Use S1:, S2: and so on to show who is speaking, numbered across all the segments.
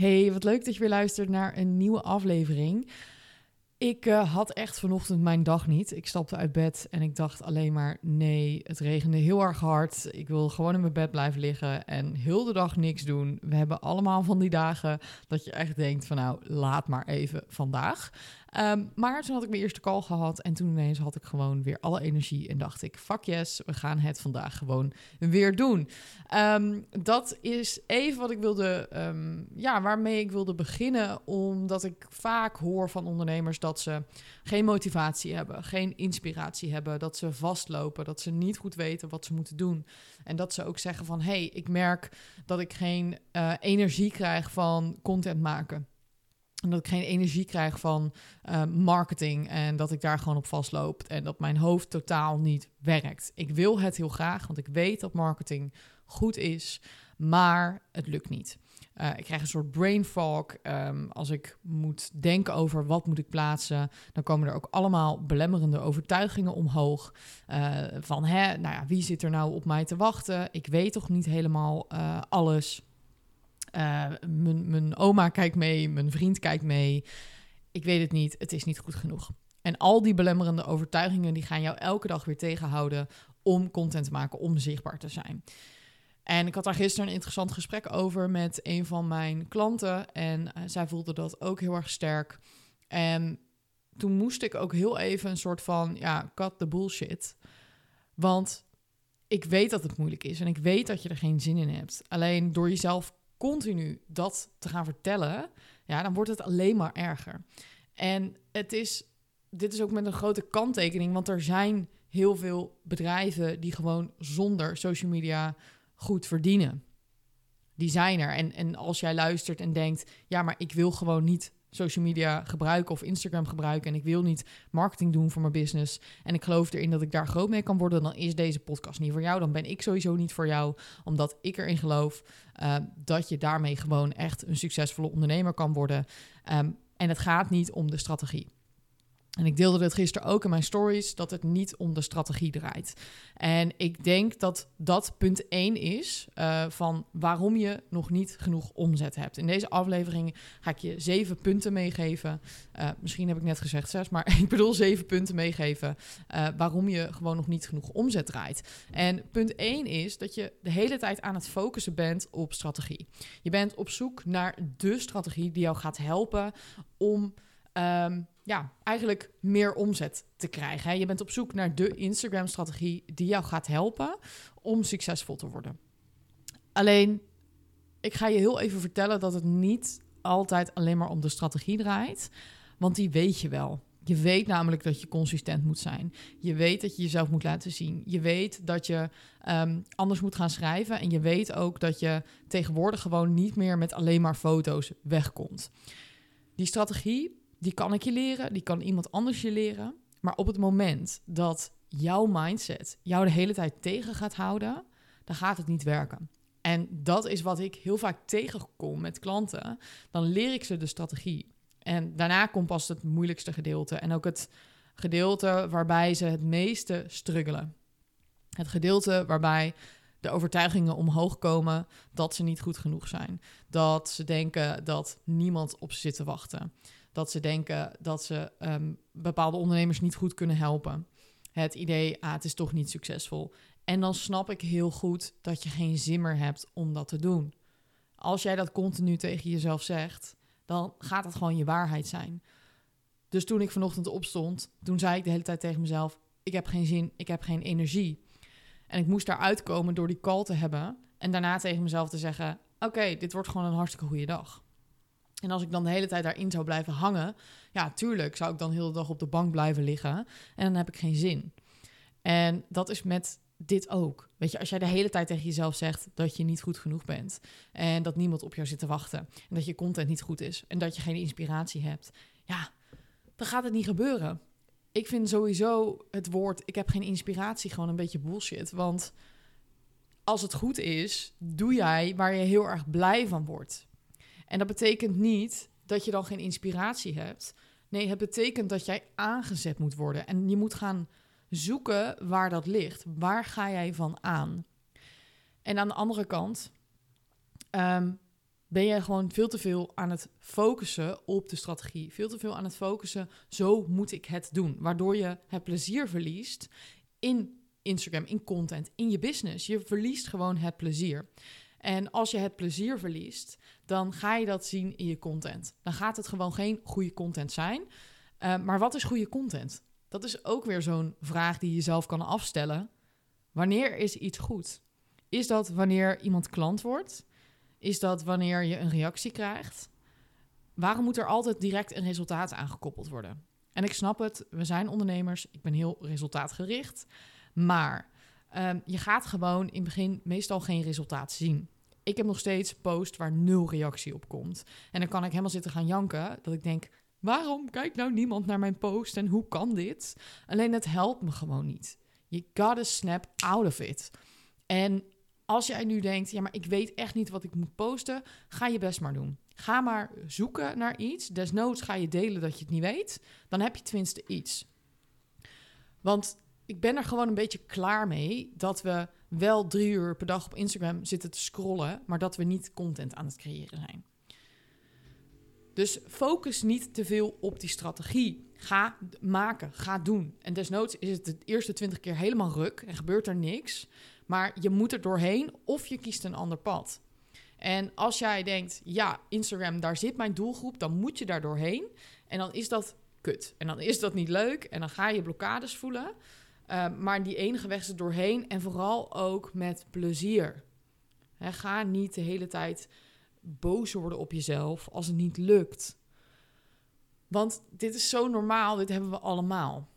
S1: Hey, wat leuk dat je weer luistert naar een nieuwe aflevering. Ik uh, had echt vanochtend mijn dag niet. Ik stapte uit bed en ik dacht alleen maar: nee, het regende heel erg hard. Ik wil gewoon in mijn bed blijven liggen en heel de dag niks doen. We hebben allemaal van die dagen dat je echt denkt: van nou, laat maar even vandaag. Ehm, maar toen had ik mijn eerste call gehad en toen ineens had ik gewoon weer alle energie en dacht ik, fuck yes, we gaan het vandaag gewoon weer doen. Ehm, dat is even wat ik wilde, um, ja, waarmee ik wilde beginnen, omdat ik vaak hoor van ondernemers dat ze geen motivatie hebben, geen inspiratie hebben, dat ze vastlopen, dat ze niet goed weten wat ze moeten doen. En dat ze ook zeggen van, hey, ik merk dat ik geen uh, energie krijg van content maken. En dat ik geen energie krijg van uh, marketing en dat ik daar gewoon op vastloop en dat mijn hoofd totaal niet werkt. Ik wil het heel graag, want ik weet dat marketing goed is, maar het lukt niet. Uh, ik krijg een soort brain fog. Um, als ik moet denken over wat moet ik plaatsen, dan komen er ook allemaal belemmerende overtuigingen omhoog. Uh, van hè, nou ja, wie zit er nou op mij te wachten? Ik weet toch niet helemaal alles. Uh, mijn oma kijkt mee, mijn vriend kijkt mee. Ik weet het niet, het is niet goed genoeg. En al die belemmerende overtuigingen die gaan jou elke dag weer tegenhouden om content te maken, om zichtbaar te zijn. En ik had daar gisteren een interessant gesprek over met een van mijn klanten. En uh, zij voelde dat ook heel erg sterk. En toen moest ik ook heel even een soort van, ja, cut the bullshit. Want ik weet dat het moeilijk is en ik weet dat je er geen zin in hebt. Alleen door jezelf continu dat te gaan vertellen, ja, dan wordt het alleen maar erger. En het is, dit is ook met een grote kanttekening, want er zijn heel veel bedrijven die gewoon zonder social media goed verdienen. Die zijn er. En, en als jij luistert en denkt, ja, maar ik wil gewoon niet social media gebruiken of Instagram gebruiken en ik wil niet marketing doen voor mijn business en ik geloof erin dat ik daar groot mee kan worden, dan is deze podcast niet voor jou. Dan ben ik sowieso niet voor jou, omdat ik erin geloof uh, dat je daarmee gewoon echt een succesvolle ondernemer kan worden. Um, en het gaat niet om de strategie. En ik deelde het gisteren ook in mijn stories, dat het niet om de strategie draait. En ik denk dat dat punt 1 is uh, van waarom je nog niet genoeg omzet hebt. In deze aflevering ga ik je zeven punten meegeven. Uh, misschien heb ik net gezegd zes, maar ik bedoel zeven punten meegeven uh, waarom je gewoon nog niet genoeg omzet draait. En punt 1 is dat je de hele tijd aan het focussen bent op strategie. Je bent op zoek naar de strategie die jou gaat helpen om... Um, ja, eigenlijk meer omzet te krijgen. Je bent op zoek naar de Instagram-strategie die jou gaat helpen om succesvol te worden. Alleen, ik ga je heel even vertellen dat het niet altijd alleen maar om de strategie draait, want die weet je wel. Je weet namelijk dat je consistent moet zijn. Je weet dat je jezelf moet laten zien. Je weet dat je um, anders moet gaan schrijven. En je weet ook dat je tegenwoordig gewoon niet meer met alleen maar foto's wegkomt. Die strategie die kan ik je leren, die kan iemand anders je leren. Maar op het moment dat jouw mindset jou de hele tijd tegen gaat houden, dan gaat het niet werken. En dat is wat ik heel vaak tegenkom met klanten. Dan leer ik ze de strategie. En daarna komt pas het moeilijkste gedeelte. En ook het gedeelte waarbij ze het meeste struggelen. Het gedeelte waarbij de overtuigingen omhoog komen dat ze niet goed genoeg zijn. Dat ze denken dat niemand op ze zit te wachten dat ze denken dat ze um, bepaalde ondernemers niet goed kunnen helpen. Het idee, ah, het is toch niet succesvol. En dan snap ik heel goed dat je geen zin meer hebt om dat te doen. Als jij dat continu tegen jezelf zegt, dan gaat het gewoon je waarheid zijn. Dus toen ik vanochtend opstond, toen zei ik de hele tijd tegen mezelf: Ik heb geen zin, ik heb geen energie. En ik moest daaruit komen door die call te hebben. En daarna tegen mezelf te zeggen: Oké, dit wordt gewoon een hartstikke goede dag. En als ik dan de hele tijd daarin zou blijven hangen, ja, tuurlijk zou ik dan heel de dag op de bank blijven liggen. En dan heb ik geen zin. En dat is met dit ook. Weet je, als jij de hele tijd tegen jezelf zegt dat je niet goed genoeg bent. En dat niemand op jou zit te wachten. En dat je content niet goed is. En dat je geen inspiratie hebt. Ja, dan gaat het niet gebeuren. Ik vind sowieso het woord ik heb geen inspiratie gewoon een beetje bullshit. Want als het goed is, doe jij waar je heel erg blij van wordt. En dat betekent niet dat je dan geen inspiratie hebt. Nee, het betekent dat jij aangezet moet worden. En je moet gaan zoeken waar dat ligt. Waar ga jij van aan? En aan de andere kant, um, ben je gewoon veel te veel aan het focussen op de strategie. Veel te veel aan het focussen, zo moet ik het doen. Waardoor je het plezier verliest in Instagram, in content, in je business. Je verliest gewoon het plezier. En als je het plezier verliest, dan ga je dat zien in je content. Dan gaat het gewoon geen goede content zijn. Uh, maar wat is goede content? Dat is ook weer zo'n vraag die je jezelf kan afstellen. Wanneer is iets goed? Is dat wanneer iemand klant wordt? Is dat wanneer je een reactie krijgt? Waarom moet er altijd direct een resultaat aangekoppeld worden? En ik snap het, we zijn ondernemers, ik ben heel resultaatgericht. Maar um, je gaat gewoon in het begin meestal geen resultaat zien. Ik heb nog steeds post waar nul reactie op komt. En dan kan ik helemaal zitten gaan janken. Dat ik denk, waarom kijkt nou niemand naar mijn post en hoe kan dit? Alleen het helpt me gewoon niet. Je gotta snap out of it. En als jij nu denkt, ja, maar ik weet echt niet wat ik moet posten, ga je best maar doen. Ga maar zoeken naar iets. Desnoods ga je delen dat je het niet weet. Dan heb je tenminste iets. Want ik ben er gewoon een beetje klaar mee dat we wel drie uur per dag op Instagram zitten te scrollen, maar dat we niet content aan het creëren zijn. Dus focus niet te veel op die strategie. Ga maken, ga doen. En desnoods is het de eerste twintig keer helemaal ruk en gebeurt er niks. Maar je moet er doorheen of je kiest een ander pad. En als jij denkt, ja, Instagram, daar zit mijn doelgroep, dan moet je daar doorheen. En dan is dat kut. En dan is dat niet leuk. En dan ga je blokkades voelen. Uh, maar die enige weg is doorheen. En vooral ook met plezier. ga niet de hele tijd boos worden op jezelf als het niet lukt. Want dit is zo normaal, dit hebben we allemaal.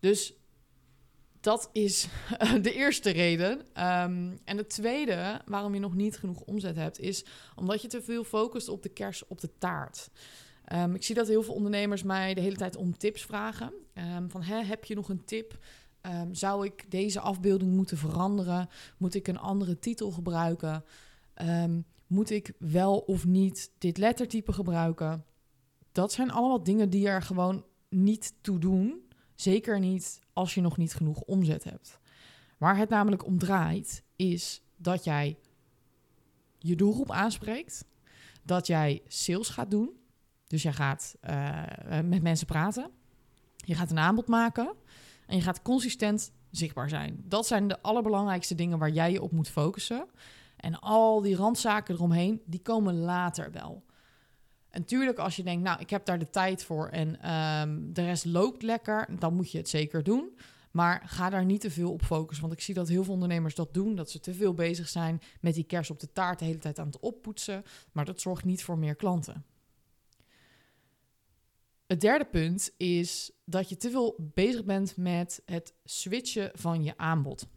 S1: Dus dat is de eerste reden. Um, en de tweede waarom je nog niet genoeg omzet hebt, is omdat je te veel focust op de kers op de taart. Um, ik zie dat heel veel ondernemers mij de hele tijd om tips vragen. Um, van heb je nog een tip? zou ik deze afbeelding moeten veranderen? Moet ik een andere titel gebruiken? moet ik wel of niet dit lettertype gebruiken? Dat zijn allemaal dingen die er gewoon niet toe doen. Zeker niet als je nog niet genoeg omzet hebt. Waar het namelijk om draait, is dat jij je doelgroep aanspreekt, dat jij sales gaat doen. Dus jij gaat uh, met mensen praten, je gaat een aanbod maken en je gaat consistent zichtbaar zijn. Dat zijn de allerbelangrijkste dingen waar jij je op moet focussen. En al die randzaken eromheen, die komen later wel. En tuurlijk, als je denkt, nou, ik heb daar de tijd voor en um, de rest loopt lekker, dan moet je het zeker doen. Maar ga daar niet te veel op focussen. Want ik zie dat heel veel ondernemers dat doen. Dat ze te veel bezig zijn met die kers op de taart de hele tijd aan het oppoetsen. Maar dat zorgt niet voor meer klanten. Het derde punt is dat je te veel bezig bent met het switchen van je aanbod.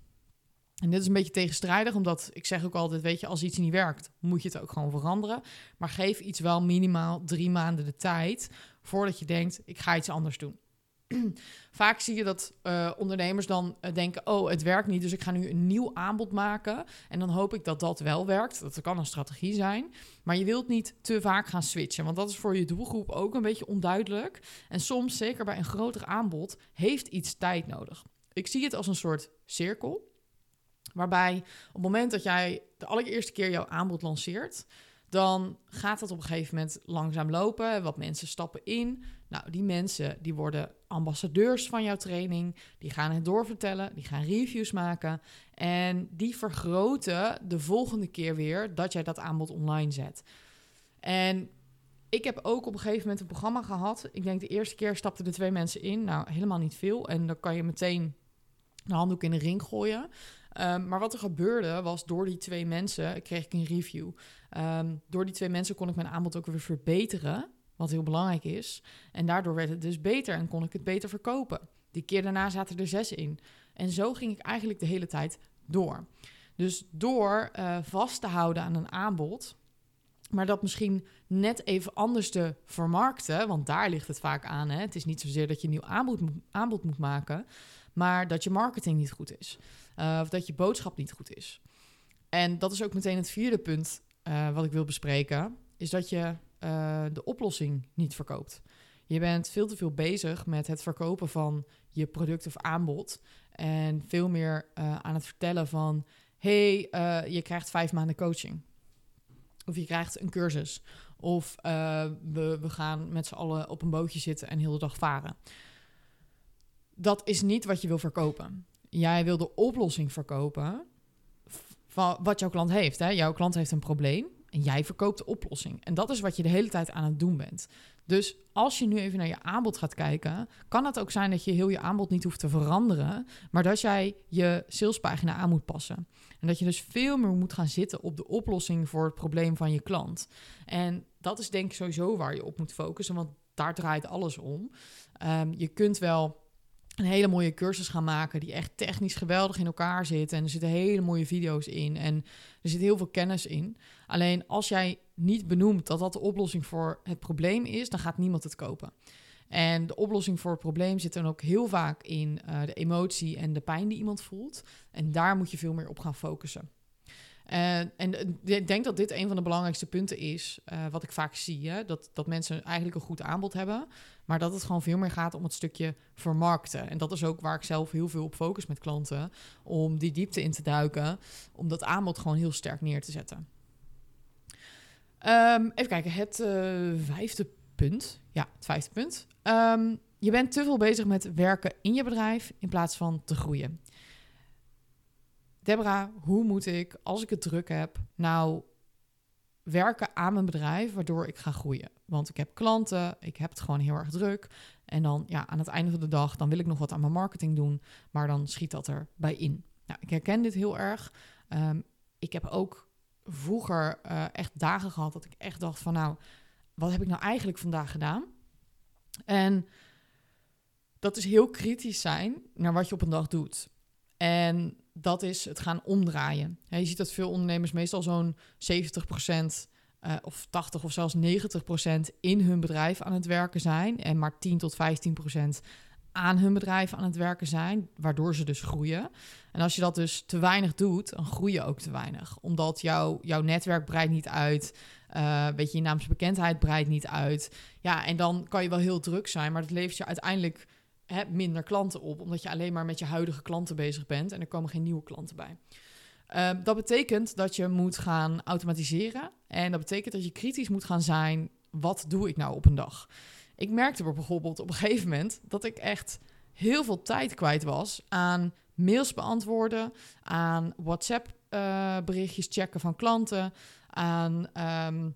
S1: En dit is een beetje tegenstrijdig, omdat ik zeg ook altijd, weet je, als iets niet werkt, moet je het ook gewoon veranderen. Maar geef iets wel minimaal drie maanden de tijd voordat je denkt, ik ga iets anders doen. Vaak zie je dat uh, ondernemers dan uh, denken: Oh, het werkt niet, dus ik ga nu een nieuw aanbod maken. En dan hoop ik dat dat wel werkt. Dat kan een strategie zijn. Maar je wilt niet te vaak gaan switchen, want dat is voor je doelgroep ook een beetje onduidelijk. En soms, zeker bij een groter aanbod, heeft iets tijd nodig. Ik zie het als een soort cirkel. Waarbij op het moment dat jij de allereerste keer jouw aanbod lanceert, dan gaat dat op een gegeven moment langzaam lopen. Wat mensen stappen in. Nou, die mensen die worden ambassadeurs van jouw training. Die gaan het doorvertellen, die gaan reviews maken. En die vergroten de volgende keer weer dat jij dat aanbod online zet. En ik heb ook op een gegeven moment een programma gehad. Ik denk de eerste keer stapten er twee mensen in. Nou, helemaal niet veel. En dan kan je meteen de handdoek in de ring gooien. Um, maar wat er gebeurde was door die twee mensen kreeg ik een review. Um, door die twee mensen kon ik mijn aanbod ook weer verbeteren, wat heel belangrijk is. En daardoor werd het dus beter en kon ik het beter verkopen. Die keer daarna zaten er zes in. En zo ging ik eigenlijk de hele tijd door. Dus door uh, vast te houden aan een aanbod, maar dat misschien net even anders te vermarkten, want daar ligt het vaak aan. Hè? Het is niet zozeer dat je een nieuw aanbod, aanbod moet maken, maar dat je marketing niet goed is. Uh, of dat je boodschap niet goed is. En dat is ook meteen het vierde punt uh, wat ik wil bespreken. Is dat je uh, de oplossing niet verkoopt. Je bent veel te veel bezig met het verkopen van je product of aanbod. En veel meer aan het vertellen van... hey, je krijgt vijf maanden coaching. Of je krijgt een cursus. Of we, we gaan met z'n allen op een bootje zitten en heel de dag varen. Dat is niet wat je wil verkopen. Jij wil de oplossing verkopen van wat jouw klant heeft. Hè? Jouw klant heeft een probleem en jij verkoopt de oplossing. En dat is wat je de hele tijd aan het doen bent. Dus als je nu even naar je aanbod gaat kijken, kan het ook zijn dat je heel je aanbod niet hoeft te veranderen, maar dat jij je salespagina aan moet passen. En dat je dus veel meer moet gaan zitten op de oplossing voor het probleem van je klant. En dat is denk ik sowieso waar je op moet focussen, want daar draait alles om. Um, je kunt wel een hele mooie cursus gaan maken die echt technisch geweldig in elkaar zit. En er zitten hele mooie video's in en er zit heel veel kennis in. Alleen als jij niet benoemt dat dat de oplossing voor het probleem is, dan gaat niemand het kopen. En de oplossing voor het probleem zit dan ook heel vaak in uh, de emotie en de pijn die iemand voelt. En daar moet je veel meer op gaan focussen. Uh, en ik denk dat dit een van de belangrijkste punten is, uh, wat ik vaak zie. Hè? Dat, dat mensen eigenlijk een goed aanbod hebben, maar dat het gewoon veel meer gaat om het stukje vermarkten. En dat is ook waar ik zelf heel veel op focus met klanten, om die diepte in te duiken, om dat aanbod gewoon heel sterk neer te zetten. Um, even kijken, het vijfde punt. Ja, het vijfde punt. Um, je bent te veel bezig met werken in je bedrijf in plaats van te groeien. Deborah, hoe moet ik, als ik het druk heb, nou werken aan mijn bedrijf, waardoor ik ga groeien? Want ik heb klanten, ik heb het gewoon heel erg druk. En dan, ja, aan het einde van de dag, dan wil ik nog wat aan mijn marketing doen, maar dan schiet dat erbij in. Nou, ik herken dit heel erg. Um, ik heb ook vroeger uh, echt dagen gehad dat ik echt dacht van, nou, wat heb ik nou eigenlijk vandaag gedaan? En dat is heel kritisch zijn naar wat je op een dag doet. En dat is het gaan omdraaien. je ziet dat veel ondernemers meestal zo'n 70% uh, of 80 of zelfs 90% in hun bedrijf aan het werken zijn en maar 10 tot 15% aan hun bedrijf aan het werken zijn, waardoor ze dus groeien. En als je dat dus te weinig doet, dan groei je ook te weinig, omdat jouw jouw netwerk breidt niet uit, uh, weet je, je naamsbekendheid breidt niet uit. Ja, en dan kan je wel heel druk zijn, maar dat levert je uiteindelijk hè, minder klanten op, omdat je alleen maar met je huidige klanten bezig bent en er komen geen nieuwe klanten bij. Uh, dat betekent dat je moet gaan automatiseren en dat betekent dat je kritisch moet gaan zijn, wat doe ik nou op een dag? Ik merkte bijvoorbeeld op een gegeven moment dat ik echt heel veel tijd kwijt was aan mails beantwoorden, aan WhatsApp-berichtjes eh, checken van klanten, aan um,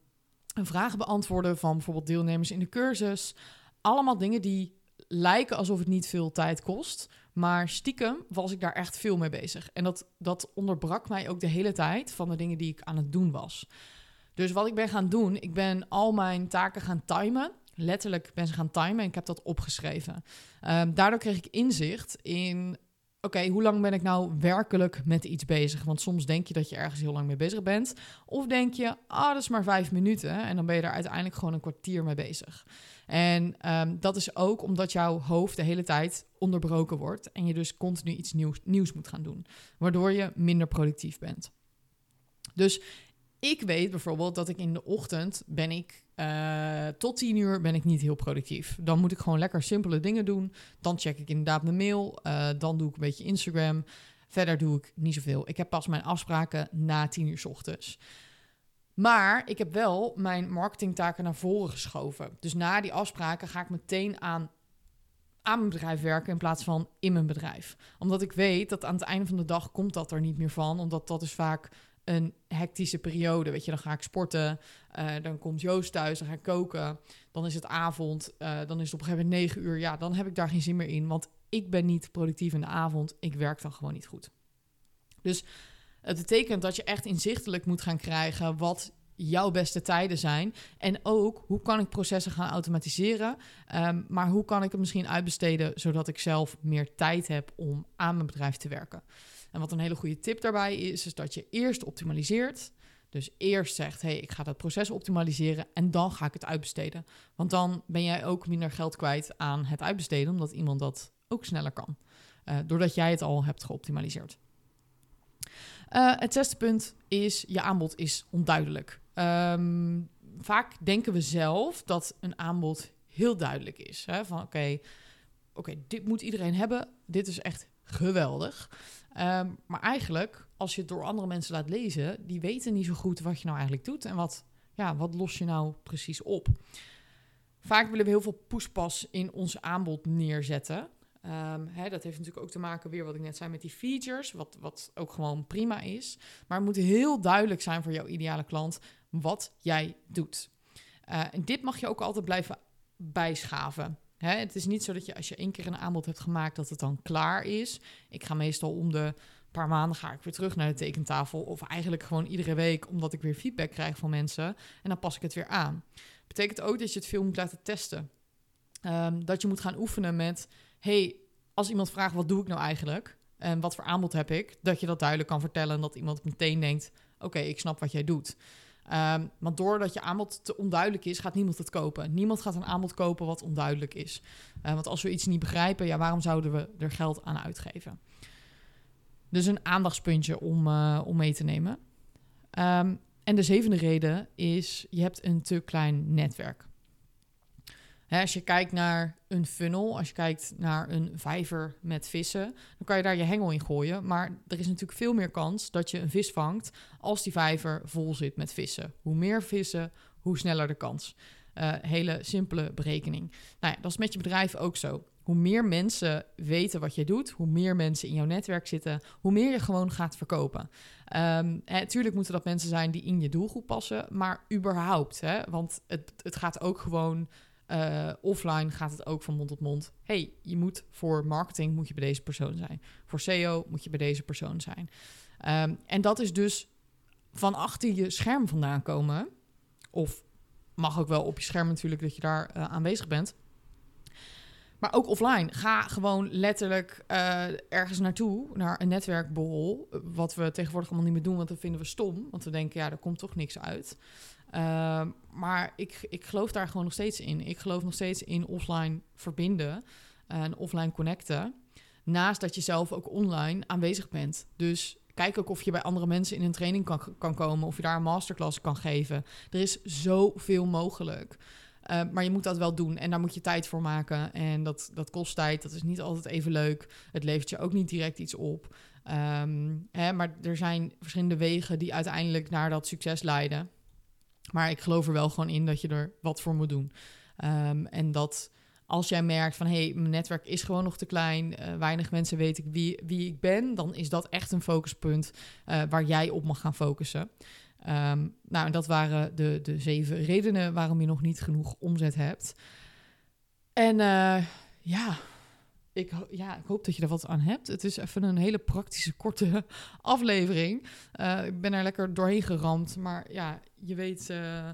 S1: vragen beantwoorden van bijvoorbeeld deelnemers in de cursus. Allemaal dingen die lijken alsof het niet veel tijd kost. Maar stiekem was ik daar echt veel mee bezig. En dat, dat onderbrak mij ook de hele tijd van de dingen die ik aan het doen was. Dus wat ik ben gaan doen, ik ben al mijn taken gaan timen. Letterlijk ben ze gaan timen en ik heb dat opgeschreven. Um, daardoor kreeg ik inzicht in oké, hoe lang ben ik nou werkelijk met iets bezig? Want soms denk je dat je ergens heel lang mee bezig bent. Of denk je, ah, dat is maar vijf minuten. En dan ben je daar uiteindelijk gewoon een kwartier mee bezig. En um, dat is ook omdat jouw hoofd de hele tijd onderbroken wordt. En je dus continu iets nieuws, nieuws moet gaan doen. Waardoor je minder productief bent. Dus ik weet bijvoorbeeld dat ik in de ochtend ben ik uh, tot tien uur ben ik niet heel productief. Dan moet ik gewoon lekker simpele dingen doen. Dan check ik inderdaad mijn mail. Uh, dan doe ik een beetje Instagram. Verder doe ik niet zoveel. Ik heb pas mijn afspraken na tien uur s ochtends. Maar ik heb wel mijn marketingtaken naar voren geschoven. Dus na die afspraken ga ik meteen aan, aan mijn bedrijf werken in plaats van in mijn bedrijf. Omdat ik weet dat aan het einde van de dag komt dat er niet meer van. Omdat dat is vaak een hectische periode. Weet je, dan ga ik sporten, uh, dan komt Joost thuis, dan ga ik koken, dan is het avond, uh, dan is het op een gegeven moment negen uur. Ja, dan heb ik daar geen zin meer in, want ik ben niet productief in de avond. Ik werk dan gewoon niet goed. Dus het betekent dat je echt inzichtelijk moet gaan krijgen wat jouw beste tijden zijn. En ook hoe kan ik processen gaan automatiseren. Um, maar hoe kan ik het misschien uitbesteden zodat ik zelf meer tijd heb om aan mijn bedrijf te werken. En wat een hele goede tip daarbij is, is dat je eerst optimaliseert. Dus eerst zegt, hey, ik ga dat proces optimaliseren en dan ga ik het uitbesteden. Want dan ben jij ook minder geld kwijt aan het uitbesteden, omdat iemand dat ook sneller kan. Uh, doordat jij het al hebt geoptimaliseerd. Uh, het zesde punt is, je aanbod is onduidelijk. Um, vaak denken we zelf dat een aanbod heel duidelijk is. Hè? Van oké, oké, dit moet iedereen hebben. Dit is echt geweldig. Ehm, maar eigenlijk, als je het door andere mensen laat lezen, die weten niet zo goed wat je nou eigenlijk doet en wat, ja, wat los je nou precies op. Vaak willen we heel veel poespas in ons aanbod neerzetten. Um, hè, dat heeft natuurlijk ook te maken weer wat ik net zei met die features, wat, wat ook gewoon prima is. Maar het moet heel duidelijk zijn voor jouw ideale klant wat jij doet. Uh, en dit mag je ook altijd blijven bijschaven. Hè, het is niet zo dat je als je één keer een aanbod hebt gemaakt dat het dan klaar is. Ik ga meestal om de paar maanden ga ik weer terug naar de tekentafel. Of eigenlijk gewoon iedere week, omdat ik weer feedback krijg van mensen. En dan pas ik het weer aan. Betekent ook dat je het veel moet laten testen. Um, dat je moet gaan oefenen met hey, als iemand vraagt wat doe ik nou eigenlijk en wat voor aanbod heb ik, dat je dat duidelijk kan vertellen en dat iemand meteen denkt, oké, ik snap wat jij doet. Um, want doordat je aanbod te onduidelijk is, gaat niemand het kopen. Niemand gaat een aanbod kopen wat onduidelijk is. Uh, want als we iets niet begrijpen, ja, waarom zouden we er geld aan uitgeven? Dus een aandachtspuntje om, uh, om mee te nemen. Um, en de zevende reden is, je hebt een te klein netwerk als je kijkt naar een funnel, als je kijkt naar een vijver met vissen, dan kan je daar je hengel in gooien. Maar er is natuurlijk veel meer kans dat je een vis vangt als die vijver vol zit met vissen. Hoe meer vissen, hoe sneller de kans. Uh, hele simpele berekening. Nou ja, dat is met je bedrijf ook zo. Hoe meer mensen weten wat je doet, hoe meer mensen in jouw netwerk zitten, hoe meer je gewoon gaat verkopen. Um, tuurlijk moeten dat mensen zijn die in je doelgroep passen, maar überhaupt. Hè, want het, het gaat ook gewoon uh, offline gaat het ook van mond tot mond. hey, je moet voor marketing moet je bij deze persoon zijn. Voor SEO moet je bij deze persoon zijn. Um, en dat is dus van achter je scherm vandaan komen. Of mag ook wel op je scherm natuurlijk dat je daar uh, aanwezig bent. Maar ook offline. Ga gewoon letterlijk uh, ergens naartoe, naar een netwerkborrel. Wat we tegenwoordig allemaal niet meer doen, want dat vinden we stom. Want we denken, ja, er komt toch niks uit. Ehm, maar ik, ik geloof daar gewoon nog steeds in. Ik geloof nog steeds in offline verbinden en offline connecten. Naast dat je zelf ook online aanwezig bent. Dus kijk ook of je bij andere mensen in een training kan, kan komen. Of je daar een masterclass kan geven. Er is zoveel mogelijk. Uh, maar je moet dat wel doen en daar moet je tijd voor maken. En dat, dat kost tijd, dat is niet altijd even leuk. Het levert je ook niet direct iets op. Um, hè, maar er zijn verschillende wegen die uiteindelijk naar dat succes leiden. Maar ik geloof er wel gewoon in dat je er wat voor moet doen. Um, en dat als jij merkt van hé, hey, mijn netwerk is gewoon nog te klein, uh, weinig mensen weten wie, wie ik ben, dan is dat echt een focuspunt uh, waar jij op mag gaan focussen. Um, nou, en dat waren de, de zeven redenen waarom je nog niet genoeg omzet hebt. En uh, ja, ik, ja, ik hoop dat je er wat aan hebt. Het is even een hele praktische, korte aflevering. Uh, ik ben er lekker doorheen geramd. Maar ja, je weet uh,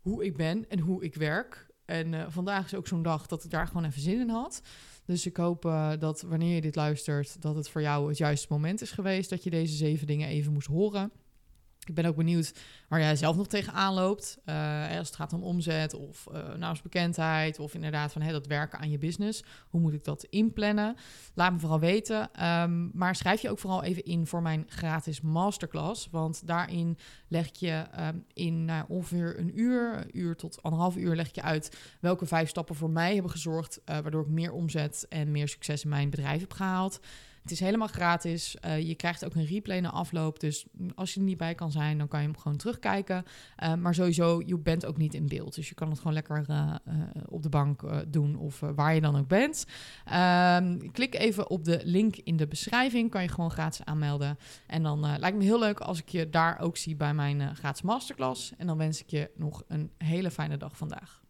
S1: hoe ik ben en hoe ik werk. En uh, vandaag is ook zo'n dag dat ik daar gewoon even zin in had. Dus ik hoop dat wanneer je dit luistert, dat het voor jou het juiste moment is geweest. Dat je deze zeven dingen even moest horen. Ik ben ook benieuwd waar jij zelf nog tegenaan loopt. Uh, als het gaat om omzet of uh, naamsbekendheid of inderdaad van hey, dat werken aan je business. Hoe moet ik dat inplannen? Laat me vooral weten. Um, maar schrijf je ook vooral even in voor mijn gratis masterclass. Want daarin leg je um, in nou, ongeveer een uur, een uur tot anderhalf uur leg je uit welke vijf stappen voor mij hebben gezorgd. Uh, waardoor ik meer omzet en meer succes in mijn bedrijf heb gehaald. Het is helemaal gratis. Uh, je krijgt ook een replay na afloop. Dus als je er niet bij kan zijn, dan kan je hem gewoon terugkijken. Uh, maar sowieso, je bent ook niet in beeld. Dus je kan het gewoon lekker uh, op de bank doen of waar je dan ook bent. Ehm, klik even op de link in de beschrijving. Kan je gewoon gratis aanmelden. En dan lijkt me heel leuk als ik je daar ook zie bij mijn gratis masterclass. En dan wens ik je nog een hele fijne dag vandaag.